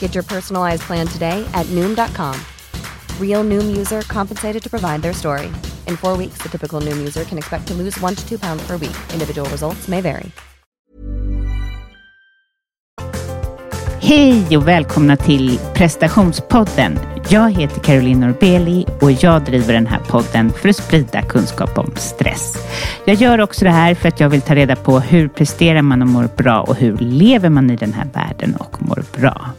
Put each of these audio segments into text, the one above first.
Get your personalized plan today at Noom.com. Real Noom user compensated to provide their story. In four weeks, the typical Noom user can expect to lose one to two pounds per week. Individual results may vary. Hej och välkomna till prestationspodden. Jag heter Caroline Norbeli och jag driver den här podden för att sprida kunskap om stress. Jag gör också det här för att jag vill ta reda på hur presterar man och mår bra och hur lever man i den här världen och mår bra.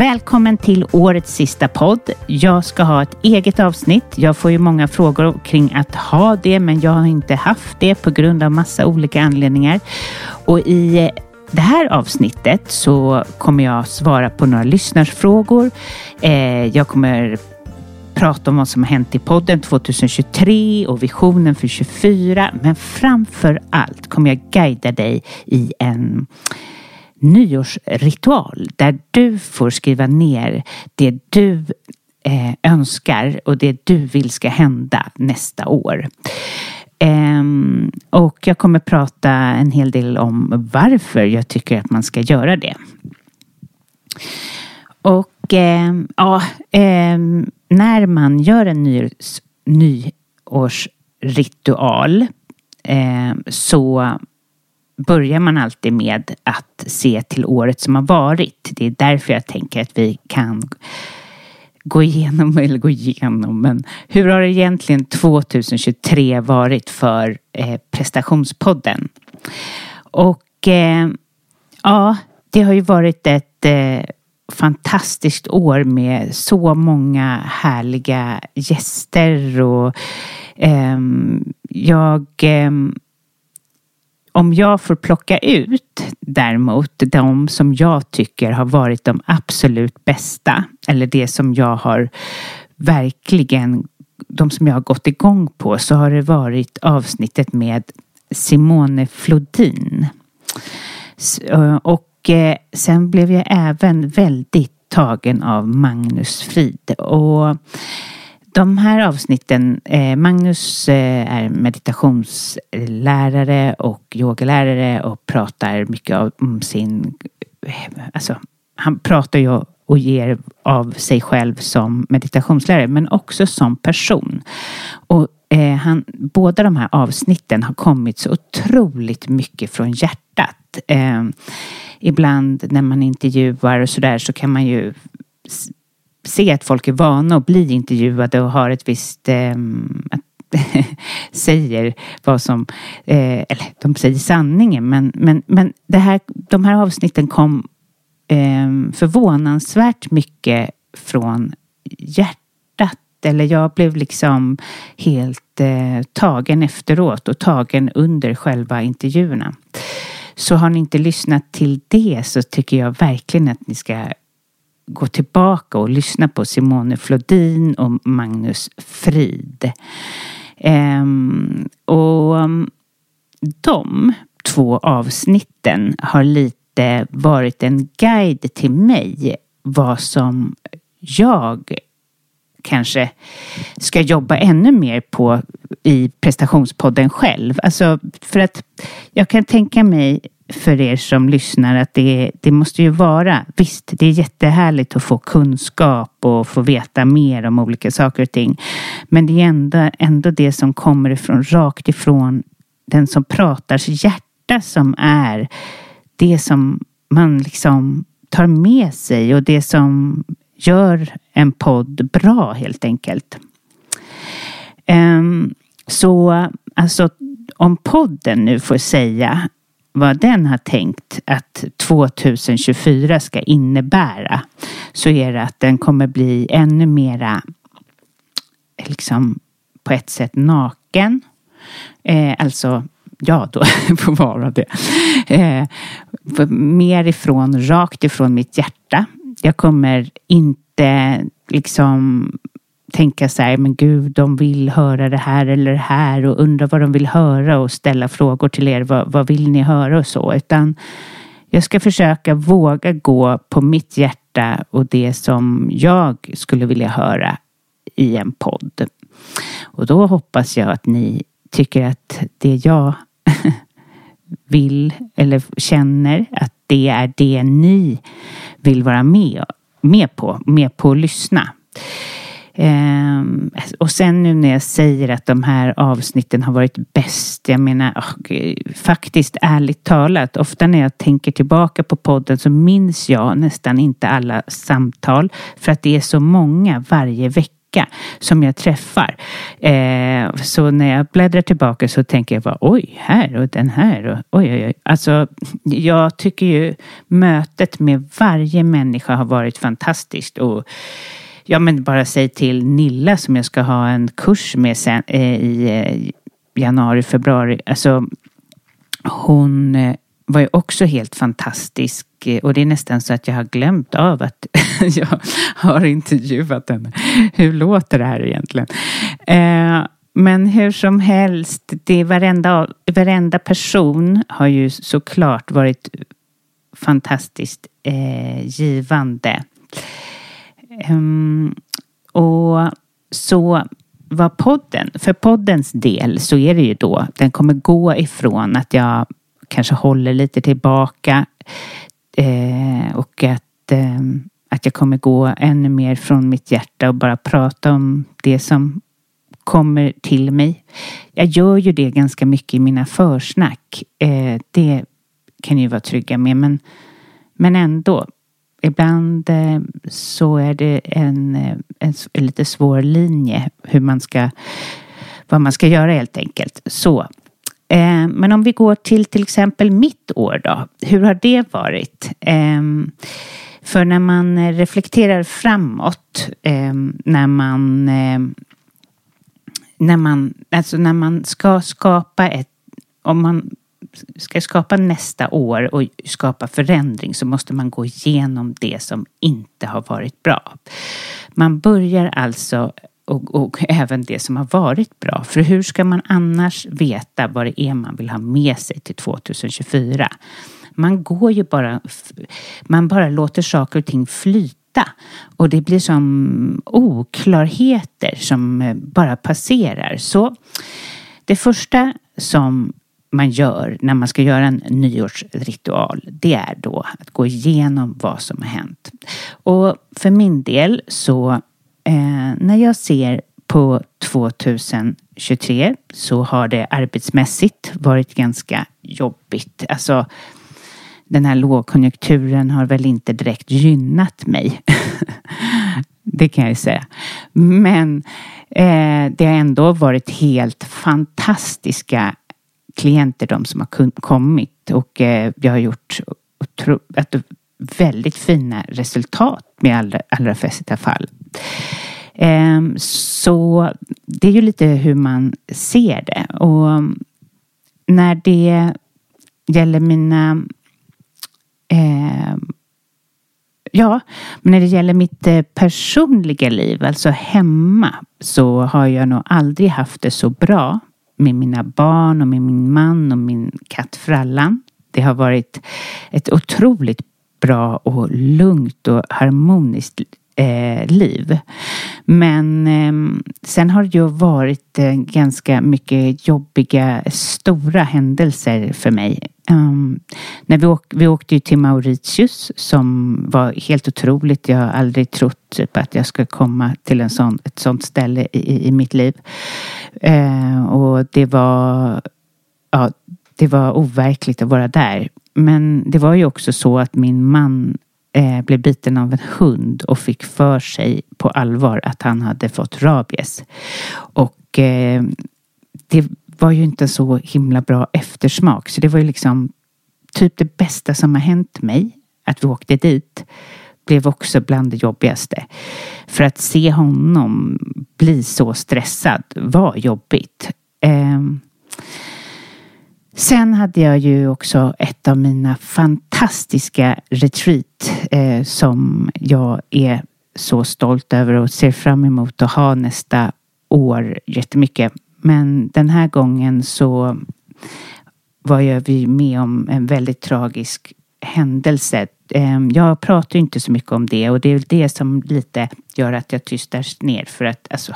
Välkommen till årets sista podd. Jag ska ha ett eget avsnitt. Jag får ju många frågor kring att ha det, men jag har inte haft det på grund av massa olika anledningar. Och i eh, det här avsnittet så kommer jag svara på några lyssnarsfrågor. Eh, jag kommer prata om vad som har hänt i podden 2023 och visionen för 2024. Men framför allt kommer jag guida dig i en nyårsritual där du får skriva ner det du eh, önskar och det du vill ska hända nästa år. Um, och jag kommer prata en hel del om varför jag tycker att man ska göra det. Och um, ja, um, när man gör en nyårs, nyårsritual så börjar man alltid med att se till året som har varit. Det är därför jag tänker att vi kan gå igenom, eller gå igenom, men hur har egentligen 2023 varit för eh, prestationspodden? Och eh, ja, det har ju varit ett eh, fantastiskt år med så många härliga gäster och ehm, jag ehm, om jag får plocka ut däremot de som jag tycker har varit de absolut bästa eller det som jag har verkligen, de som jag har gått igång på så har det varit avsnittet med Simone Flodin. Eh, och eh, sen blev jag även väldigt tagen av Magnus Frid. Och de här avsnitten, eh, Magnus eh, är meditationslärare och yogalärare och pratar mycket om sin, eh, alltså han pratar ju och ger av sig själv som meditationslärare men också som person. Och eh, han, båda de här avsnitten har kommit så otroligt mycket från hjärtat. Eh, ibland när man intervjuar och sådär så kan man ju se att folk är vana att bli intervjuade och har ett visst eh, säger vad som, eh, eller de säger sanningen men, men, men det här, de här avsnitten kom eh, förvånansvärt mycket från hjärtat. Eller jag blev liksom helt eh, tagen efteråt och tagen under själva intervjuerna. Så har ni inte lyssnat till det så tycker jag verkligen att ni ska gå tillbaka och lyssna på Simone Flodin och Magnus Frid. Ehm, och um, de två avsnitten har lite varit en guide till mig vad som jag kanske ska jobba ännu mer på i prestationspodden själv. Alltså för att jag kan tänka mig för er som lyssnar att det, det måste ju vara, visst det är jättehärligt att få kunskap och få veta mer om olika saker och ting. Men det är ändå, ändå det som kommer ifrån, rakt ifrån den som pratars hjärta som är det som man liksom tar med sig och det som gör en podd bra helt enkelt. Um, så alltså om podden nu får säga vad den har tänkt att 2024 ska innebära så är det att den kommer bli ännu mera liksom på ett sätt naken. Eh, alltså, ja då får vara det. Eh, mer ifrån, rakt ifrån mitt hjärta. Jag kommer inte liksom tänka så här, men gud, de vill höra det här eller det här och undra vad de vill höra och ställa frågor till er. Vad, vad vill ni höra och så? Utan jag ska försöka våga gå på mitt hjärta och det som jag skulle vilja höra i en podd. Och då hoppas jag att ni tycker att det jag vill eller känner att det är det ni vill vara med, med på, med på att lyssna. Um, och sen nu när jag säger att de här avsnitten har varit bäst. Jag menar oh, faktiskt ärligt talat. Ofta när jag tänker tillbaka på podden så minns jag nästan inte alla samtal. För att det är så många varje vecka som jag träffar. Eh, så när jag bläddrar tillbaka så tänker jag bara oj, här och den här. Och, oj, oj, oj. Alltså, jag tycker ju mötet med varje människa har varit fantastiskt. Och Ja men bara säg till Nilla som jag ska ha en kurs med sen, eh, i eh, januari, februari. Alltså hon eh, var ju också helt fantastisk eh, och det är nästan så att jag har glömt av att jag har intervjuat henne. Hur låter det här egentligen? Eh, men hur som helst, det varenda, varenda person har ju såklart varit fantastiskt eh, givande. Um, och så vad podden, för poddens del så är det ju då, den kommer gå ifrån att jag kanske håller lite tillbaka eh, och att, eh, att jag kommer gå ännu mer från mitt hjärta och bara prata om det som kommer till mig. Jag gör ju det ganska mycket i mina försnack. Eh, det kan ni ju vara trygga med men, men ändå ibland eh, så är det en, eh, en, en, lite svår linje hur man ska, vad man ska göra helt enkelt. Så. Eh, men om vi går till till exempel mitt år då. Hur har det varit? Ehm, för när man reflekterar framåt, ehm, när man ehm, när man, alltså när man ska skapa ett, om man ska skapa nästa år och skapa förändring så måste man gå igenom det som inte har varit bra. Man börjar alltså och, och, även det som har varit bra. För hur ska man annars veta vad det är man vill ha med sig till 2024? Man går ju bara, man bara låter saker och ting flyta och det blir som oklarheter som eh, bara passerar. Så det första som man gör när man ska göra en nyårsritual, det är då att gå igenom vad som har hänt. Och för min del så eh, när jag ser på 2023 så har det arbetsmässigt varit ganska jobbigt. Alltså den här lågkonjunkturen har väl inte direkt gynnat mig. det kan jag ju säga. Men eh, det har ändå varit helt fantastiska klienter, de som har kommit och eh, jag har gjort att alltså, väldigt fina resultat med allra, allra flesta fall. Ehm, så det är ju lite hur man ser det. Och mm, när det gäller mina eh, Ja, men när det gäller mitt eh, personliga liv, alltså hemma, så har jag nog aldrig haft det så bra med mina barn och med min man och min katt Frallan. Det har varit ett otroligt bra och lugnt och harmoniskt eh, liv. Men eh, sen har det ju varit eh, ganska mycket jobbiga stora händelser för mig. Um, när vi, åk, vi åkte ju till Mauritius som var helt otroligt. Jag har aldrig trott typ, att jag skulle komma till en sån, ett sånt ställe i, i mitt liv. Uh, och det var, ja, det var overkligt att vara där. Men det var ju också så att min man eh, blev biten av en hund och fick för sig på allvar att han hade fått rabies. Och eh, det var ju inte så himla bra eftersmak. Så det var ju liksom typ det bästa som har hänt mig. Att vi åkte dit blev också bland det jobbigaste. För att se honom bli så stressad var jobbigt. Eh, Sen hade jag ju också ett av mina fantastiska retreat eh, som jag är så stolt över och ser fram emot att ha nästa år jättemycket. Men den här gången så var jag med om en väldigt tragisk händelse. Ehm, jag pratar inte så mycket om det och det är det som lite gör att jag tystas ner för att alltså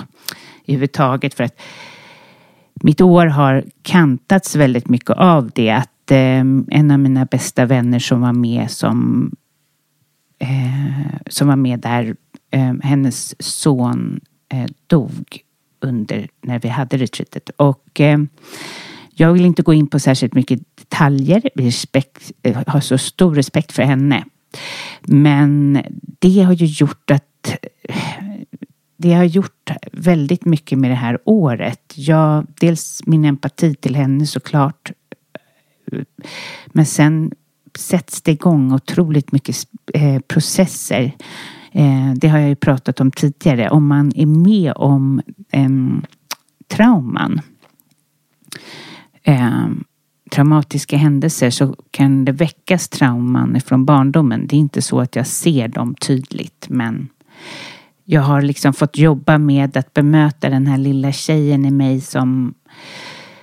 överhuvudtaget för att mitt år har kantats väldigt mycket av det. Att eh, en av mina bästa vänner som var med som, eh, som var med där, eh, hennes son eh, dog under när vi hade retreatet. Och eh, jag vill inte gå in på särskilt mycket detaljer. Respekt, jag har så stor respekt för henne. Men det har ju gjort att eh, det har gjort väldigt mycket med det här året. Jag, dels min empati till henne såklart. Men sen sätts det igång otroligt mycket eh, processer. Eh, det har jag ju pratat om tidigare. Om man är med om en, trauman, ehm, traumatiska händelser så kan det väckas trauman från barndomen. Det är inte så att jag ser dem tydligt men jag har liksom fått jobba med att bemöta den här lilla tjejen i mig som,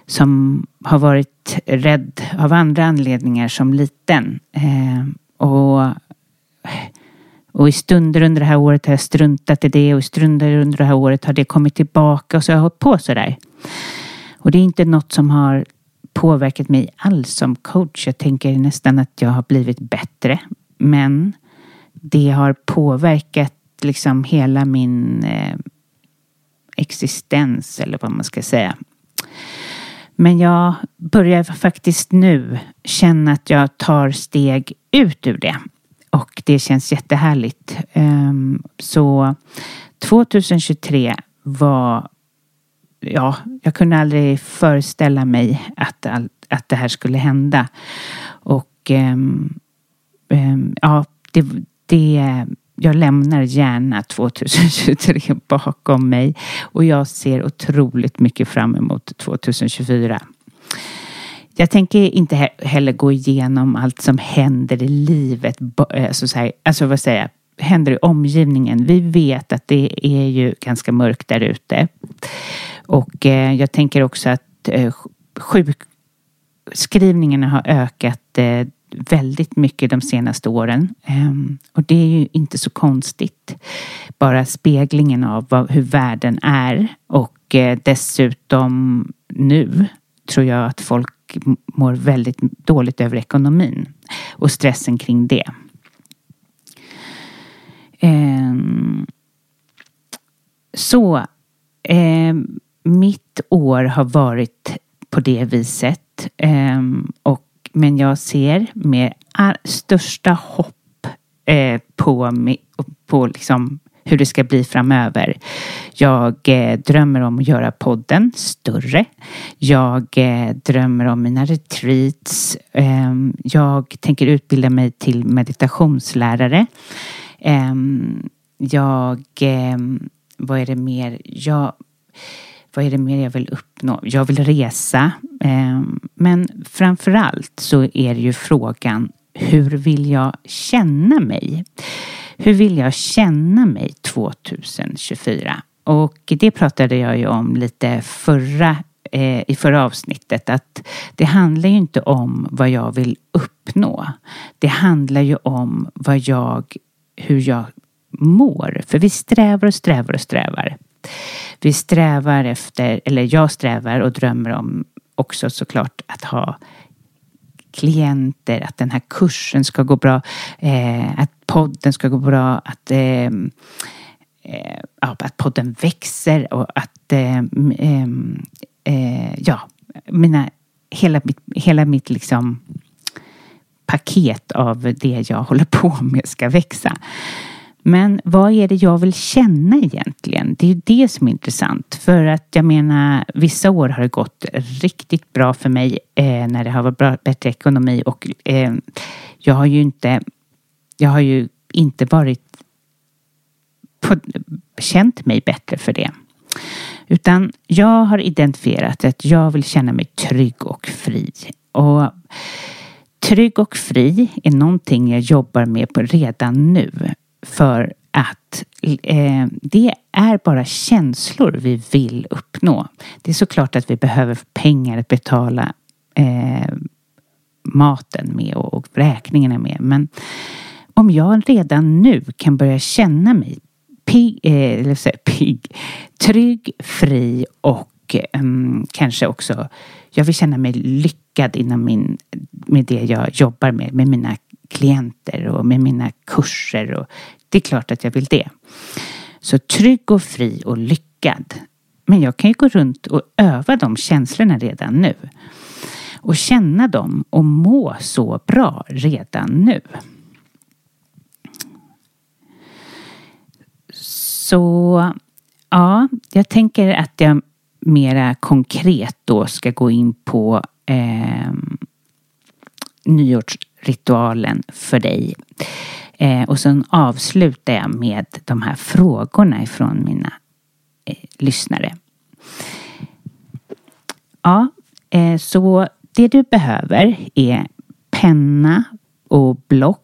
som har varit rädd av andra anledningar som liten. Eh, och, och i stunder under det här året har jag struntat i det och i stunder under det här året har det kommit tillbaka och så har jag hållit på sådär. Och det är inte något som har påverkat mig alls som coach. Jag tänker nästan att jag har blivit bättre. Men det har påverkat liksom hela min eh, existens eller vad man ska säga. Men jag börjar faktiskt nu känna att jag tar steg ut ur det. Och det känns jättehärligt. Ehm, så 2023 var, ja, jag kunde aldrig föreställa mig att, att det här skulle hända. Och ehm, ehm, ja, det, det jag lämnar gärna 2023 bakom mig och jag ser otroligt mycket fram emot 2024. Jag tänker inte heller gå igenom allt som händer i livet, eh, alltså, så här, alltså vad säger jag, händer i omgivningen. Vi vet att det är ju ganska mörkt där ute. Och eh, jag tänker också att eh, sjukskrivningarna har ökat eh, väldigt mycket de senaste åren. Ehm, och det är ju inte så konstigt. Bara speglingen av vad, hur världen är och eh, dessutom nu tror jag att folk mår väldigt dåligt över ekonomin och stressen kring det. Ehm, så ehm, mitt år har varit på det viset och men jag ser med största hopp eh, på, på liksom hur det ska bli framöver. Jag eh, drömmer om att göra podden större. Jag eh, drömmer om mina retreats. Eh, jag tänker utbilda mig till meditationslärare. Ehm, jag, ehm, vad är det mer? Jag, vad är det mer jag vill uppnå? Jag vill resa. Ehm, men framför allt så är det ju frågan hur vill jag känna mig? Hur vill jag känna mig 2024? Och det pratade jag ju om lite förra, eh, i förra avsnittet att det handlar ju inte om vad jag vill uppnå. Det handlar ju om vad jag, hur jag mår. För vi strävar och strävar och strävar. Vi strävar efter, eller jag strävar och drömmer om också såklart att ha klienter, att den här kursen ska gå bra, eh, att podden ska gå bra, att, ehm, eh, eh, att podden växer och att eh, eh, ja, mina, hela mitt, hela mitt liksom paket av det jag håller på med ska växa. Men vad är det jag vill känna egentligen? Det är det som är intressant. För att jag menar, vissa år har det gått riktigt bra för mig eh, när det har varit bra, bättre ekonomi och eh, jag har ju inte, jag har ju inte varit på, känt mig bättre för det. Utan jag har identifierat att jag vill känna mig trygg och fri. Och trygg och fri är någonting jag jobbar med på redan nu för att eh, det är bara känslor vi vill uppnå. Det är såklart att vi behöver pengar att betala eh, maten med och, och räkningarna med. Men om jag redan nu kan börja känna mig pigg, eh, eller säga, pigg, trygg, fri och eh, kanske också jag vill känna mig lyckad inom min, med det jag jobbar med, med mina klienter och med mina kurser. Och det är klart att jag vill det. Så trygg och fri och lyckad. Men jag kan ju gå runt och öva de känslorna redan nu. Och känna dem och må så bra redan nu. Så ja, jag tänker att jag mera konkret då ska gå in på eh, nyårs ritualen för dig. Eh, och sen avslutar jag med de här frågorna ifrån mina eh, lyssnare. Ja, eh, så det du behöver är penna och block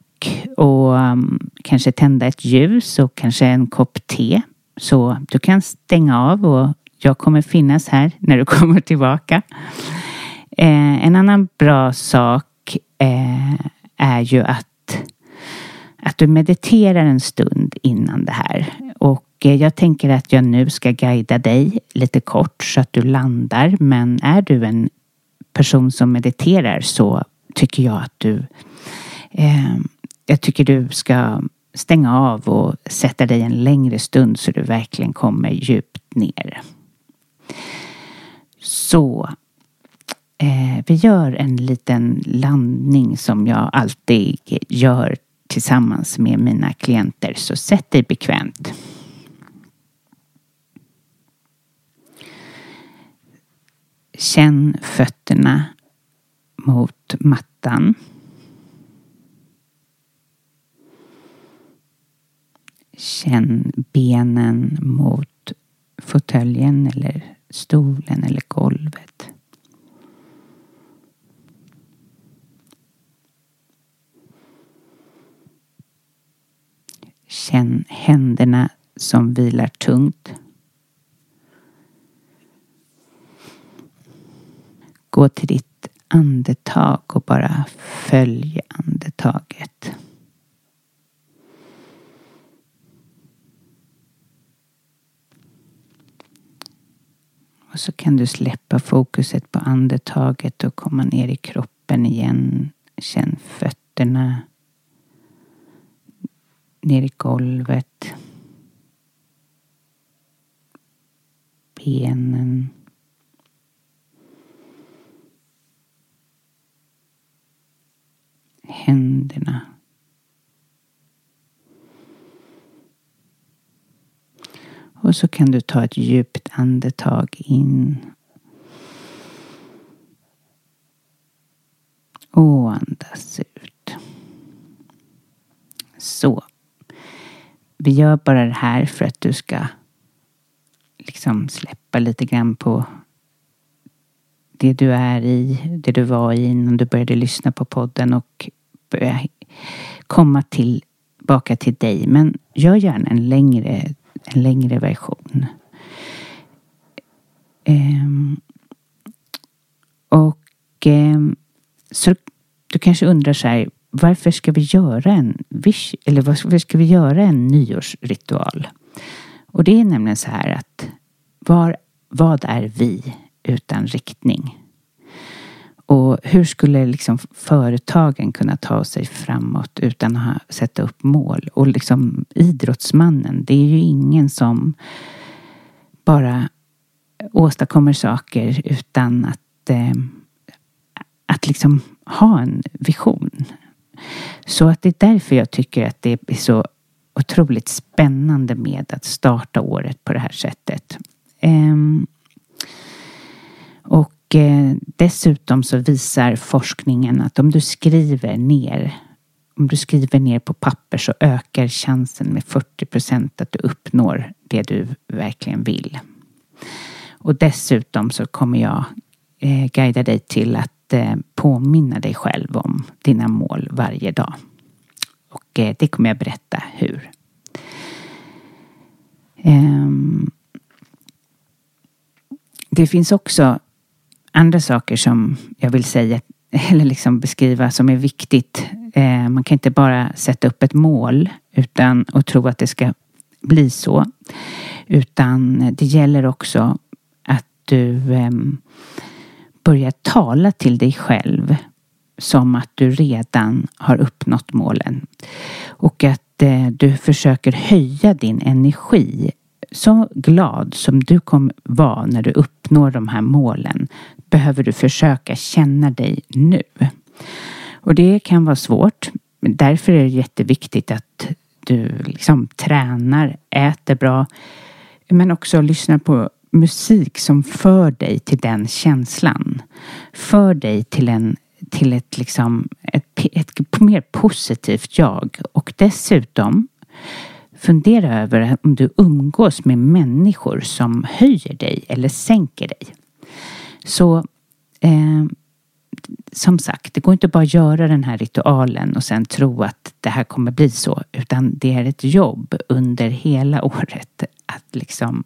och um, kanske tända ett ljus och kanske en kopp te. Så du kan stänga av och jag kommer finnas här när du kommer tillbaka. Eh, en annan bra sak eh, är ju att, att du mediterar en stund innan det här. Och eh, jag tänker att jag nu ska guida dig lite kort så att du landar. Men är du en person som mediterar så tycker jag att du eh, jag tycker du ska stänga av och sätta dig en längre stund så du verkligen kommer djupt ner. Så Eh, vi gör en liten landning som jag alltid gör tillsammans med mina klienter. Så sätt dig bekvämt. Känn fötterna mot mattan. Känn benen mot fåtöljen eller stolen eller golvet. Känn händerna som vilar tungt. Gå till ditt andetag och bara följ andetaget. Och så kan du släppa fokuset på andetaget och komma ner i kroppen igen. Känn fötterna ner i golvet. Benen. Händerna. Och så kan du ta ett djupt andetag in. Och andas ut. Så. Vi gör bara det här för att du ska liksom släppa lite grann på det du är i, det du var i innan du började lyssna på podden och börja komma tillbaka till dig. Men gör gärna en längre, en längre version. Um, och um, så du kanske undrar så här, varför ska vi göra en vish, eller varför ska vi göra en nyårsritual? Och det är nämligen så här att var, vad är vi utan riktning? Och hur skulle liksom företagen kunna ta sig framåt utan att sätta upp mål? Och liksom idrottsmannen, det är ju ingen som bara åstadkommer saker utan att, eh, att liksom ha en vision. Så att det är därför jag tycker att det är så otroligt spännande med att starta året på det här sättet. Ehm, och eh, dessutom så visar forskningen att om du skriver ner om du skriver ner på papper så ökar chansen med 40 procent att du uppnår det du verkligen vill. Och dessutom så kommer jag eh, guida dig till att att eh, påminna dig själv om dina mål varje dag. Och eh, det kommer jag berätta hur. Ehm, det finns också andra saker som jag vill säga eller liksom beskriva som är viktigt. Eh, man kan inte bara sätta upp ett mål utan och tro att det ska bli så. Utan det gäller också att du ehm, börja tala till dig själv som att du redan har uppnått målen. Och att eh, du försöker höja din energi så glad som du kommer vara när du uppnår de här målen behöver du försöka känna dig nu. Och det kan vara svårt. Därför är det jätteviktigt att du liksom tränar, äter bra men också lyssnar på musik som för dig till den känslan. För dig till, en, till ett, liksom, ett, ett, ett mer positivt jag. Och dessutom Fundera över om du umgås med människor som höjer dig eller sänker dig. Så eh, som sagt, det går inte bara att göra den här ritualen och sen tro att det här kommer bli så. Utan det är ett jobb under hela året att liksom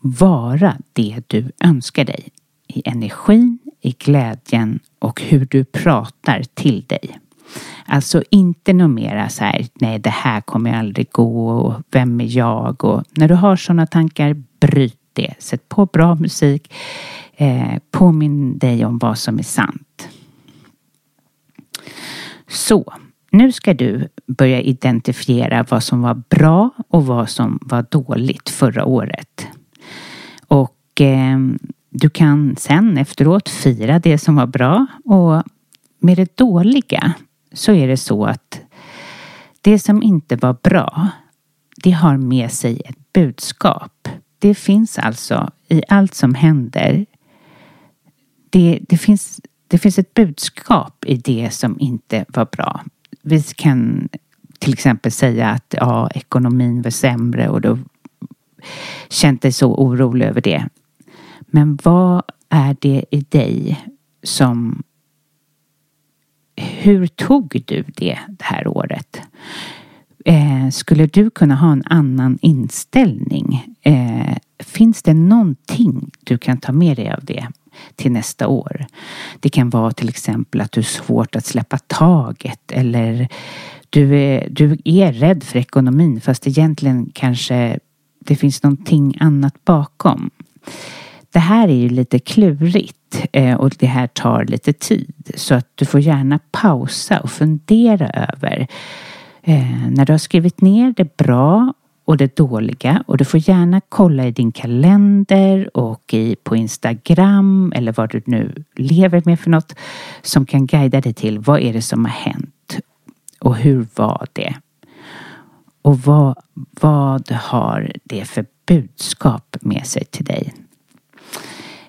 vara det du önskar dig. I energin, i glädjen och hur du pratar till dig. Alltså inte något mera så här, nej det här kommer aldrig gå och vem är jag? Och när du har sådana tankar, bryt det. Sätt på bra musik. Eh, påminn dig om vad som är sant. Så, nu ska du börja identifiera vad som var bra och vad som var dåligt förra året. Och eh, du kan sen efteråt fira det som var bra och med det dåliga så är det så att det som inte var bra, det har med sig ett budskap. Det finns alltså i allt som händer. Det, det, finns, det finns ett budskap i det som inte var bra. Vi kan till exempel säga att ja, ekonomin var sämre och då känt dig så orolig över det. Men vad är det i dig som hur tog du det det här året? Eh, skulle du kunna ha en annan inställning? Eh, finns det någonting du kan ta med dig av det till nästa år? Det kan vara till exempel att du är svårt att släppa taget eller du är, du är rädd för ekonomin fast egentligen kanske det finns någonting annat bakom. Det här är ju lite klurigt eh, och det här tar lite tid så att du får gärna pausa och fundera över eh, när du har skrivit ner det bra och det dåliga och du får gärna kolla i din kalender och i, på Instagram eller vad du nu lever med för något som kan guida dig till vad är det som har hänt och hur var det? Och vad, vad har det för budskap med sig till dig.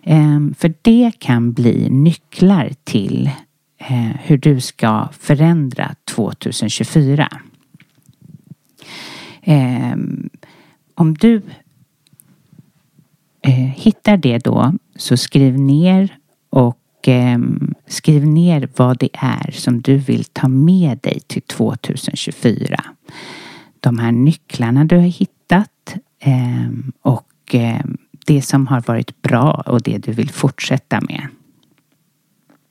Ehm, för det kan bli nycklar till eh, hur du ska förändra 2024. Ehm, om du eh, hittar det då så skriv ner och ehm, skriv ner vad det är som du vill ta med dig till 2024. De här nycklarna du har hittat ehm, och ehm, det som har varit bra och det du vill fortsätta med.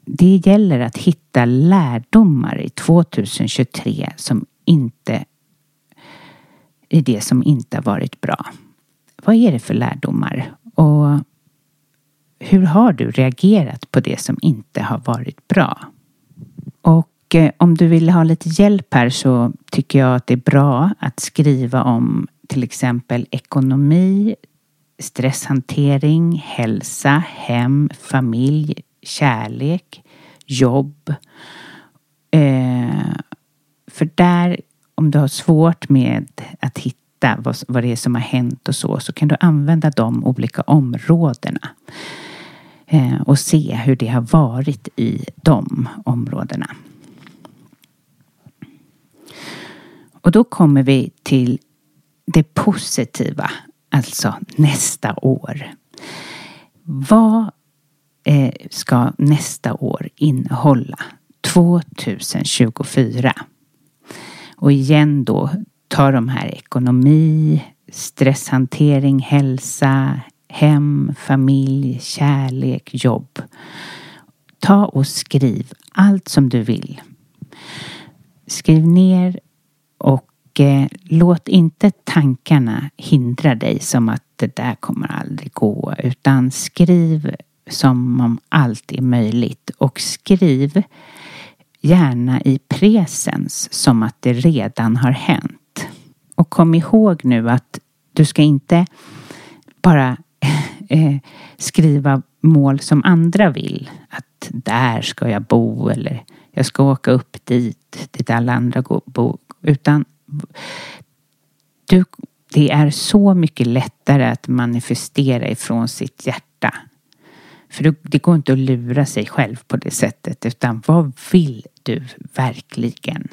Det gäller att hitta lärdomar i 2023 som inte i det som inte har varit bra. Vad är det för lärdomar? Och hur har du reagerat på det som inte har varit bra? Och och om du vill ha lite hjälp här så tycker jag att det är bra att skriva om till exempel ekonomi, stresshantering, hälsa, hem, familj, kärlek, jobb. Eh, för där, om du har svårt med att hitta vad, vad det är som har hänt och så, så kan du använda de olika områdena eh, och se hur det har varit i de områdena. Och då kommer vi till det positiva alltså nästa år. Vad eh, ska nästa år innehålla? 2024. Och igen då, ta de här ekonomi, stresshantering, hälsa, hem, familj, kärlek, jobb. Ta och skriv allt som du vill. Skriv ner och eh, låt inte tankarna hindra dig som att det där kommer aldrig gå utan skriv som om allt är möjligt och skriv gärna i presens som att det redan har hänt. Och kom ihåg nu att du ska inte bara eh, skriva mål som andra vill. Att där ska jag bo eller jag ska åka upp dit, dit alla andra bo. Utan du, det är så mycket lättare att manifestera ifrån sitt hjärta. För det går inte att lura sig själv på det sättet utan vad vill du verkligen?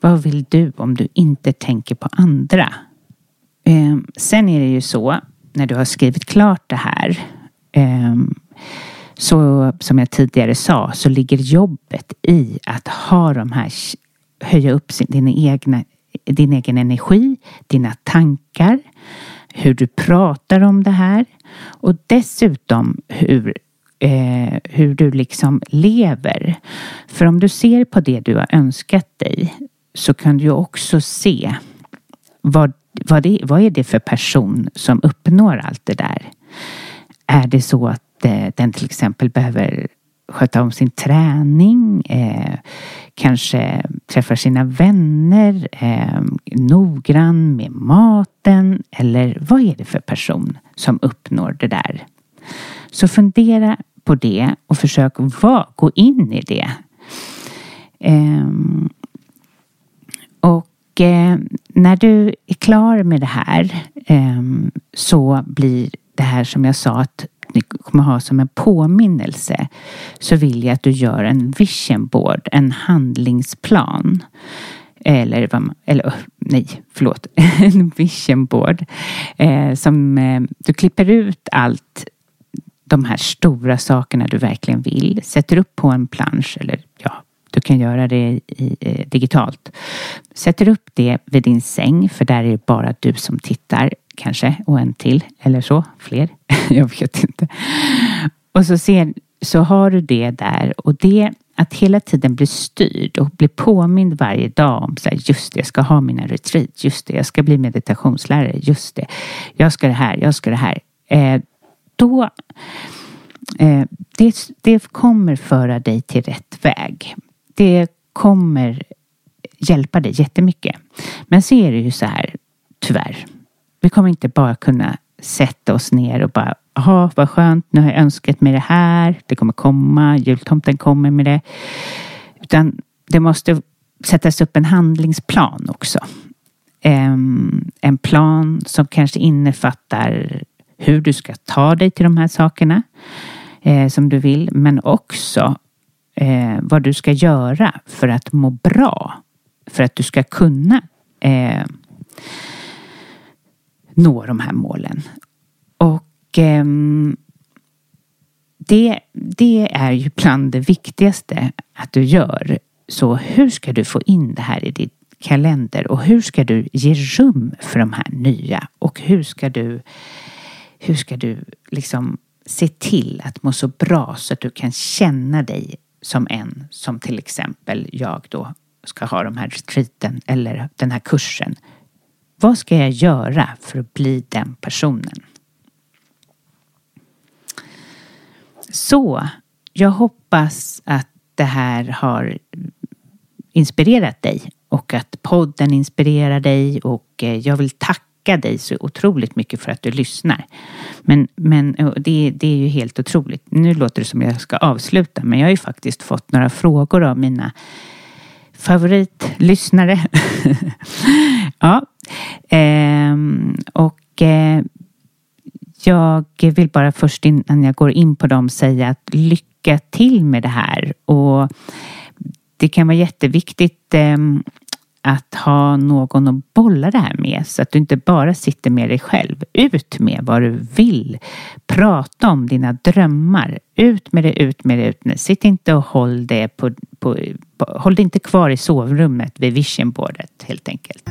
Vad vill du om du inte tänker på andra? Ehm, sen är det ju så när du har skrivit klart det här ehm, så som jag tidigare sa så ligger jobbet i att ha de här höja upp sin, din, egna din egen energi, dina tankar, hur du pratar om det här och dessutom hur, eh, hur du liksom lever. För om du ser på det du har önskat dig så kan du också se vad, vad, det, vad är det för person som uppnår allt det där? Är det så att eh, den till exempel behöver sköta om sin träning, eh, kanske träffar sina vänner, eh, noggrann med maten eller vad är det för person som uppnår det där? Så fundera på det och försök va, gå in i det. Eh, och eh, när du är klar med det här ehm, så blir det här som jag sa att ni kommer ha som en påminnelse så vill jag att du gör en vision board, en handlingsplan. Eller, eller oh, nej, förlåt, en vision board. Eh, som eh, du klipper ut allt de här stora sakerna du verkligen vill, sätter upp på en plansch eller ja, du kan göra det i, eh, digitalt. Sätter upp det vid din säng för där är det bara du som tittar kanske och en till eller så, fler. jag vet inte. Och så, ser, så har du det där och det att hela tiden bli styrd och bli påmind varje dag om så här, just det, jag ska ha mina retreat, just det, jag ska bli meditationslärare, just det, jag ska det här, jag ska det här. Eh, då, eh, det, det kommer föra dig till rätt väg. Det kommer hjälpa dig jättemycket. Men så är det ju så här, tyvärr, vi kommer inte bara kunna sätta oss ner och bara, jaha vad skönt, nu har jag önskat mig det här, det kommer komma, jultomten kommer med det. Utan det måste sättas upp en handlingsplan också. Ehm, en plan som kanske innefattar hur du ska ta dig till de här sakerna eh, som du vill, men också eh, vad du ska göra för att må bra. För att du ska kunna eh, nå de här målen. Och ehm, det, det är ju bland det viktigaste att du gör. Så hur ska du få in det här i din kalender och hur ska du ge rum för de här nya och hur ska du hur ska du liksom se till att må så bra så att du kan känna dig som en som till exempel jag då ska ha de här retreaten eller den här kursen. Vad ska jag göra för att bli den personen? Så jag hoppas att det här har inspirerat dig och att podden inspirerar dig och eh, jag vill tacka dig så otroligt mycket för att du lyssnar. Men, men det, det är ju helt otroligt. Nu låter det som jag ska avsluta men jag har ju faktiskt fått några frågor av mina favoritlyssnare. ja, Eh, och eh, jag vill bara först innan jag går in på dem säga att lycka till med det här. Och det kan vara jätteviktigt eh, att ha någon att bolla det här med så att du inte bara sitter med dig själv. Ut med vad du vill. Prata om dina drömmar. Ut med det, ut med det, ut med det. Sitt inte och håll det på, på, på håll det inte kvar i sovrummet vid visionboardet helt enkelt.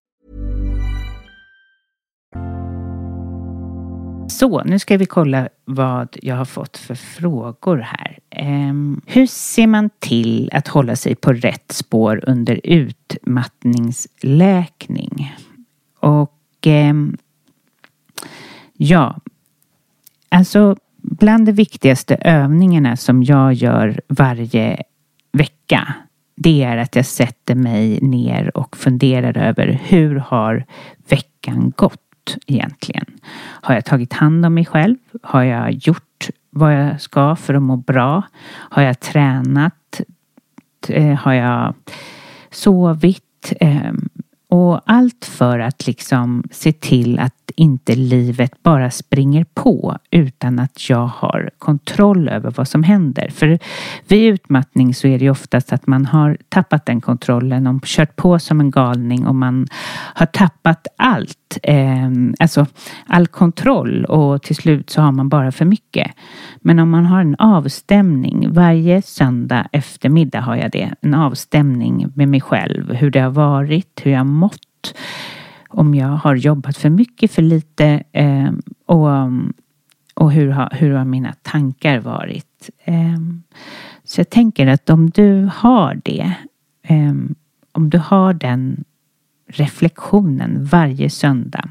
Så, nu ska vi kolla vad jag har fått för frågor här. Um, hur ser man till att hålla sig på rätt spår under utmattningsläkning? Och um, ja, alltså bland de viktigaste övningarna som jag gör varje vecka det är att jag sätter mig ner och funderar över hur har veckan gått? Egentligen? Har jag tagit hand om mig själv? Har jag gjort vad jag ska för att må bra? Har jag tränat? Eh, har jag sovit? Ehm, och allt för att liksom se till att inte livet bara springer på utan att jag har kontroll över vad som händer. För vid utmattning så är det ju oftast att man har tappat den kontrollen och kört på som en galning och man har tappat allt. Eh, alltså all kontroll och till slut så har man bara för mycket. Men om man har en avstämning varje söndag eftermiddag har jag det. En avstämning med mig själv. Hur det har varit, hur jag mått om jag har jobbat för mycket, för lite eh, och, och hur, har, hur har mina tankar varit. Eh, så jag tänker att om du har det, eh, om du har den reflektionen varje söndag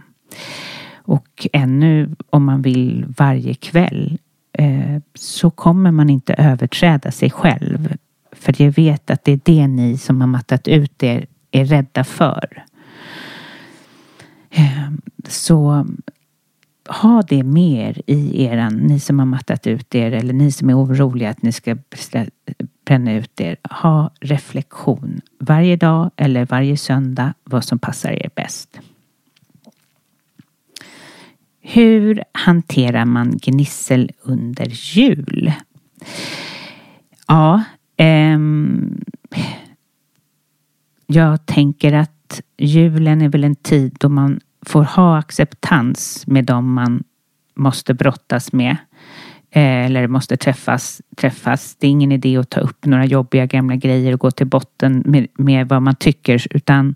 och ännu om man vill varje kväll eh, så kommer man inte överträda sig själv. För jag vet att det är det ni som har mattat ut er är rädda för. Ehm, så ha det mer i eran, ni som har mattat ut er eller ni som är oroliga att ni ska bränna ut er. Ha reflektion varje dag eller varje söndag vad som passar er bäst. Hur hanterar man gnissel under jul? Ja, ehm, jag tänker att julen är väl en tid då man får ha acceptans med dem man måste brottas med. Eh, eller måste träffas, träffas. Det är ingen idé att ta upp några jobbiga gamla grejer och gå till botten med, med vad man tycker. Utan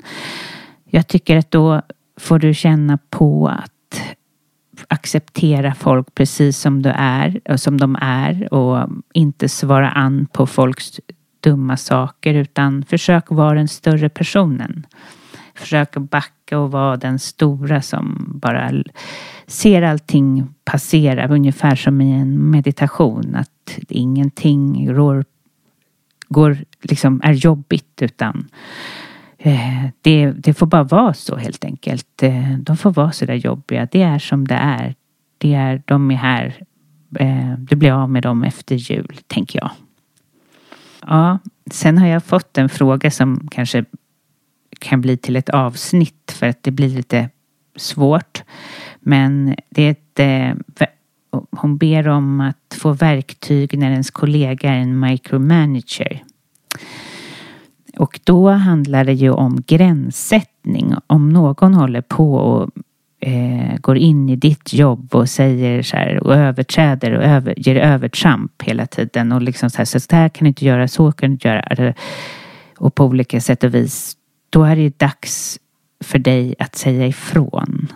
jag tycker att då får du känna på att acceptera folk precis som du är, som de är och inte svara an på folks dumma saker utan försök vara den större personen. Försök backa och vara den stora som bara ser allting passera ungefär som i en meditation. Att ingenting rår, går, liksom är jobbigt utan Eh, det, det, får bara vara så helt enkelt. Eh, de får vara så där jobbiga. Det är som det är. Det är de är här. Eh, du blir av med dem efter jul, tänker jag. Ja, sen har jag fått en fråga som kanske kan bli till ett avsnitt för att det blir lite svårt. Men det är ett, eh, hon ber om att få verktyg när ens kollega är en micromanager. Och då handlar det ju om gränssättning. Om någon håller på och eh, går in i ditt jobb och säger så här och överträder och över, ger övertramp hela tiden och liksom så här, så här kan du inte göra, så kan du inte göra. Alltså, och på olika sätt och vis. Då är det dags för dig att säga ifrån.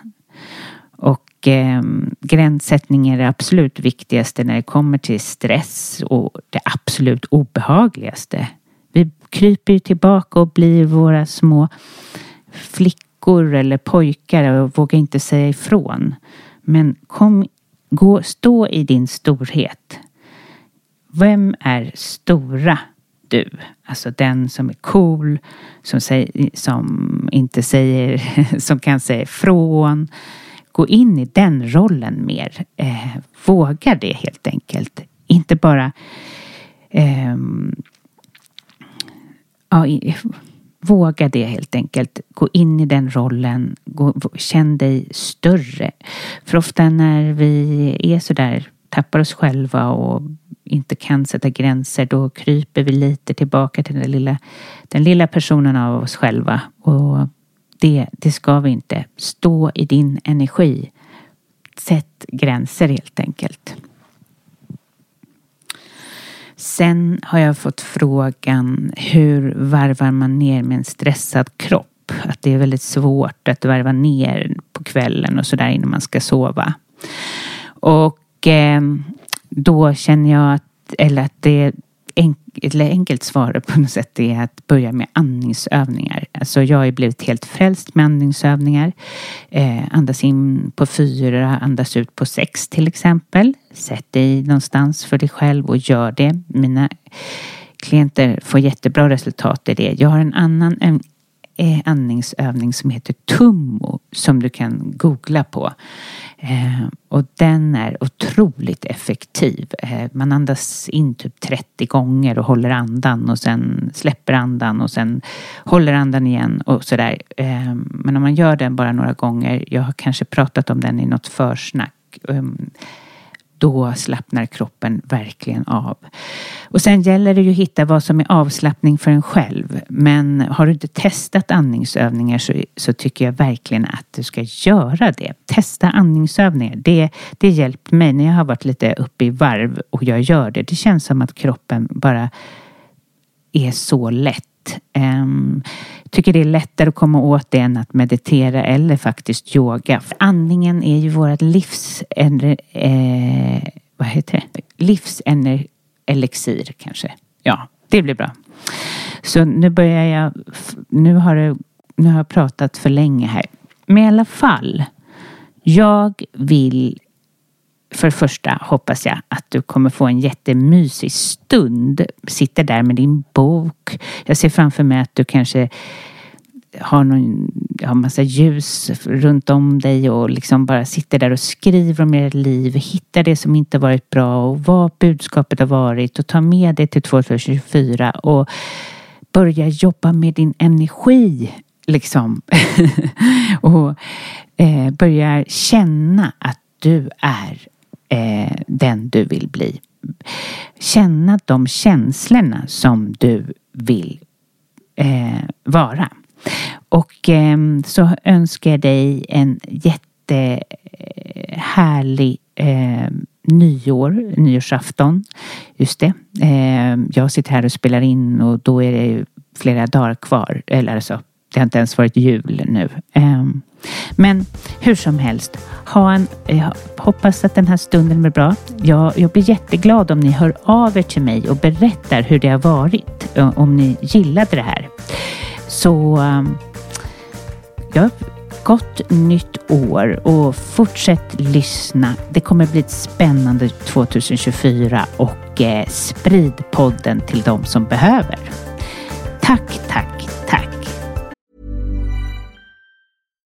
Och eh, gränssättning är det absolut viktigaste när det kommer till stress och det absolut obehagligaste vi kryper ju tillbaka och blir våra små flickor eller pojkar och våga inte säga ifrån. Men kom, gå, stå i din storhet. Vem är stora du? Alltså den som är cool, som, säger, som inte säger, som kan säga ifrån. Gå in i den rollen mer. Eh, våga det helt enkelt. Inte bara eh, ja, våga det helt enkelt. Gå in i den rollen. Gå, känn dig större. För ofta när vi är sådär, tappar oss själva och inte kan sätta gränser, då kryper vi lite tillbaka till den lilla, den lilla personen av oss själva. Och det, det ska vi inte. Stå i din energi. Sätt gränser helt enkelt. Sen har jag fått frågan hur varvar man ner med en stressad kropp? Att det är väldigt svårt att varva ner på kvällen och sådär innan man ska sova. Och eh, då känner jag att, eller att det eller enkelt svar på något sätt är att börja med andningsövningar. Alltså jag har blivit helt frälst med andningsövningar. Eh, andas in på fyra, andas ut på sex till exempel. Sätt dig någonstans för dig själv och gör det. Mina klienter får jättebra resultat i det. Jag har en annan en, eh, andningsövning som heter Tummo som du kan googla på. Eh, och den är otroligt effektiv. Eh, man andas in typ 30 gånger och håller andan och sen släpper andan och sen håller andan igen och sådär. Eh, men om man gör den bara några gånger, jag har kanske pratat om den i något försnack ehm, då slappnar kroppen verkligen av. Och sen gäller det ju att hitta vad som är avslappning för en själv. Men har du inte testat andningsövningar så, så tycker jag verkligen att du ska göra det. Testa andningsövningar. Det, det hjälper mig när jag har varit lite uppe i varv och jag gör det. Det känns som att kroppen bara är så lätt Um, tycker det är lättare att komma åt det än att meditera eller faktiskt yoga. Andningen är ju vårt livs... Eh, vad heter det? Livselixir kanske. Ja, det blir bra. Så nu börjar jag... Nu har, det, nu har jag pratat för länge här. Men i alla fall. Jag vill för det första hoppas jag att du kommer få en jättemysig stund. Sitter där med din bok. Jag ser framför mig att du kanske har någon har massa ljus runt om dig och liksom bara sitter där och skriver om ert liv, hittar det som inte varit bra och vad budskapet har varit och tar med det till 2024 och börja jobba med din energi liksom. och eh, börja känna att du är eh, den du vill bli. Känna de känslorna som du vill eh, vara. Och eh, så önskar jag dig en jättehärlig eh, nyår, nyårsafton. Just det. Eh, jag sitter här och spelar in och då är det flera dagar kvar. Eller alltså, det har inte ens varit jul nu. Ehm, men hur som helst, ha en, jag hoppas att den här stunden blir bra. Jag, jag blir jätteglad om ni hör av er till mig och berättar hur det har varit. Eh, om ni gillade det här. Så ehm, ja, gott nytt år och fortsätt lyssna. Det kommer bli ett spännande 2024 och eh, sprid podden till de som behöver. Tack, tack,